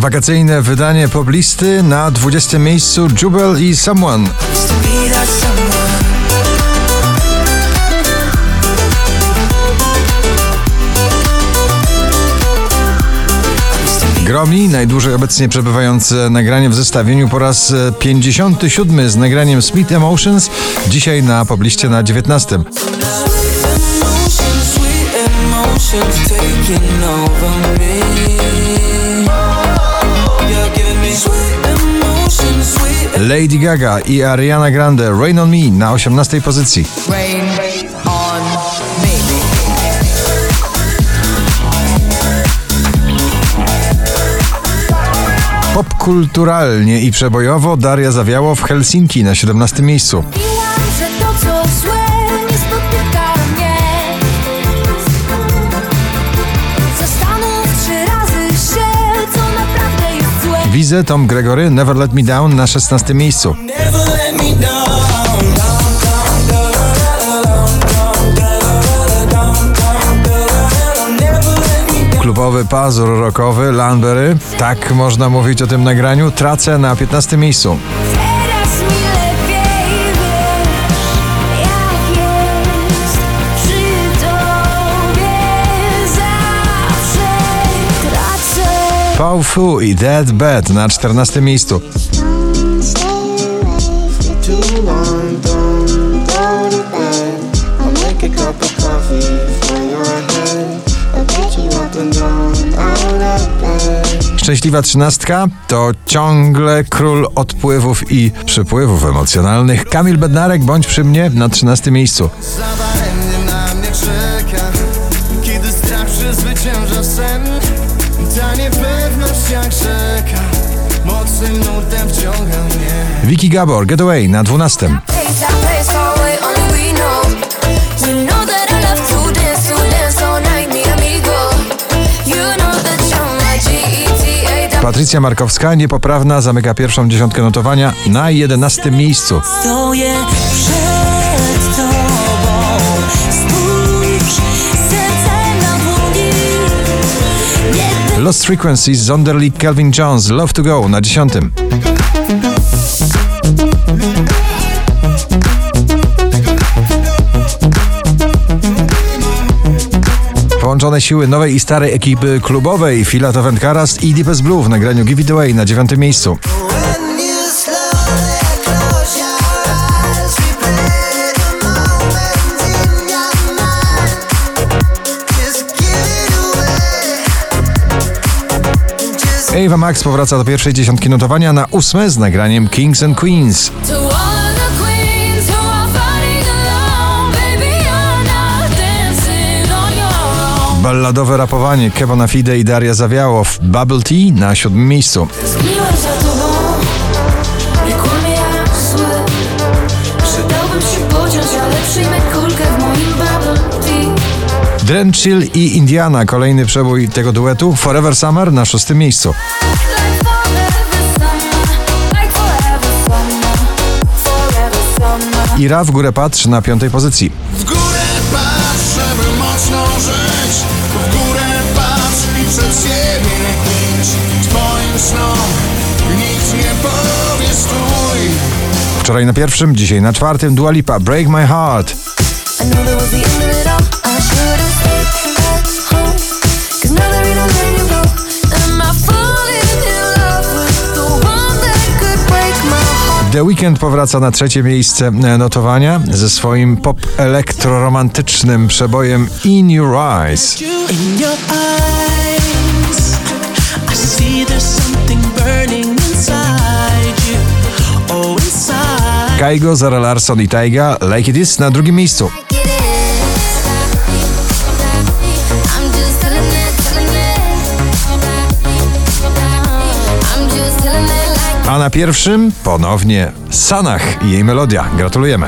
Wakacyjne wydanie poblisty na 20 miejscu Jubel i Someone. Gromi, najdłużej obecnie przebywające nagranie w zestawieniu po raz 57 z nagraniem Smith Emotions, dzisiaj na pobliście na 19. Lady Gaga i Ariana Grande Rain on Me na 18 pozycji. Rain on me. Popkulturalnie i przebojowo Daria Zawiało w Helsinki na 17 miejscu. Tom Gregory Never Let Me Down na 16 miejscu. Klubowy pazur rockowy Landberry, tak można mówić o tym nagraniu, tracę na 15 miejscu. You up and down out of bed. Szczęśliwa trzynastka to ciągle król odpływów i przypływów emocjonalnych. Kamil Bednarek, bądź przy mnie na 13 miejscu. Know that you're my G-E-T-A Patrycja Markowska, niepoprawna, zamyka pierwszą dziesiątkę notowania na 11 miejscu. Stoję przed tobą Spójrz serce na dłoni Nie Lost Frequencies, Zonderli, Calvin Jones, Love to Go na 10. Połączone siły nowej i starej ekipy klubowej Fila to Karas i Deepest Blue w nagraniu Give It Away na 9 miejscu. Ava Max powraca do pierwszej dziesiątki notowania na ósme z nagraniem Kings and Queens. Balladowe rapowanie Kevona Fide i Daria Zawiało w Bubble Tea na siódmym miejscu. Drenchill i Indiana, kolejny przebój tego duetu. Forever Summer na szóstym miejscu. Ira w górę patrz na piątej pozycji. W górę patrz, mocno żyć W górę patrz i przed siebie idź. Twoim snom nikt nie powie stój. Wczoraj na pierwszym, dzisiaj na czwartym Dua Lipa, Break My Heart. The Weeknd powraca na trzecie miejsce e, notowania ze swoim pop-elektroromantycznym przebojem In Your Eyes. Oh, Kaigo, Zara Larson i Taiga, Like It Is na drugim miejscu. Na pierwszym ponownie Sanach i jej melodia. Gratulujemy.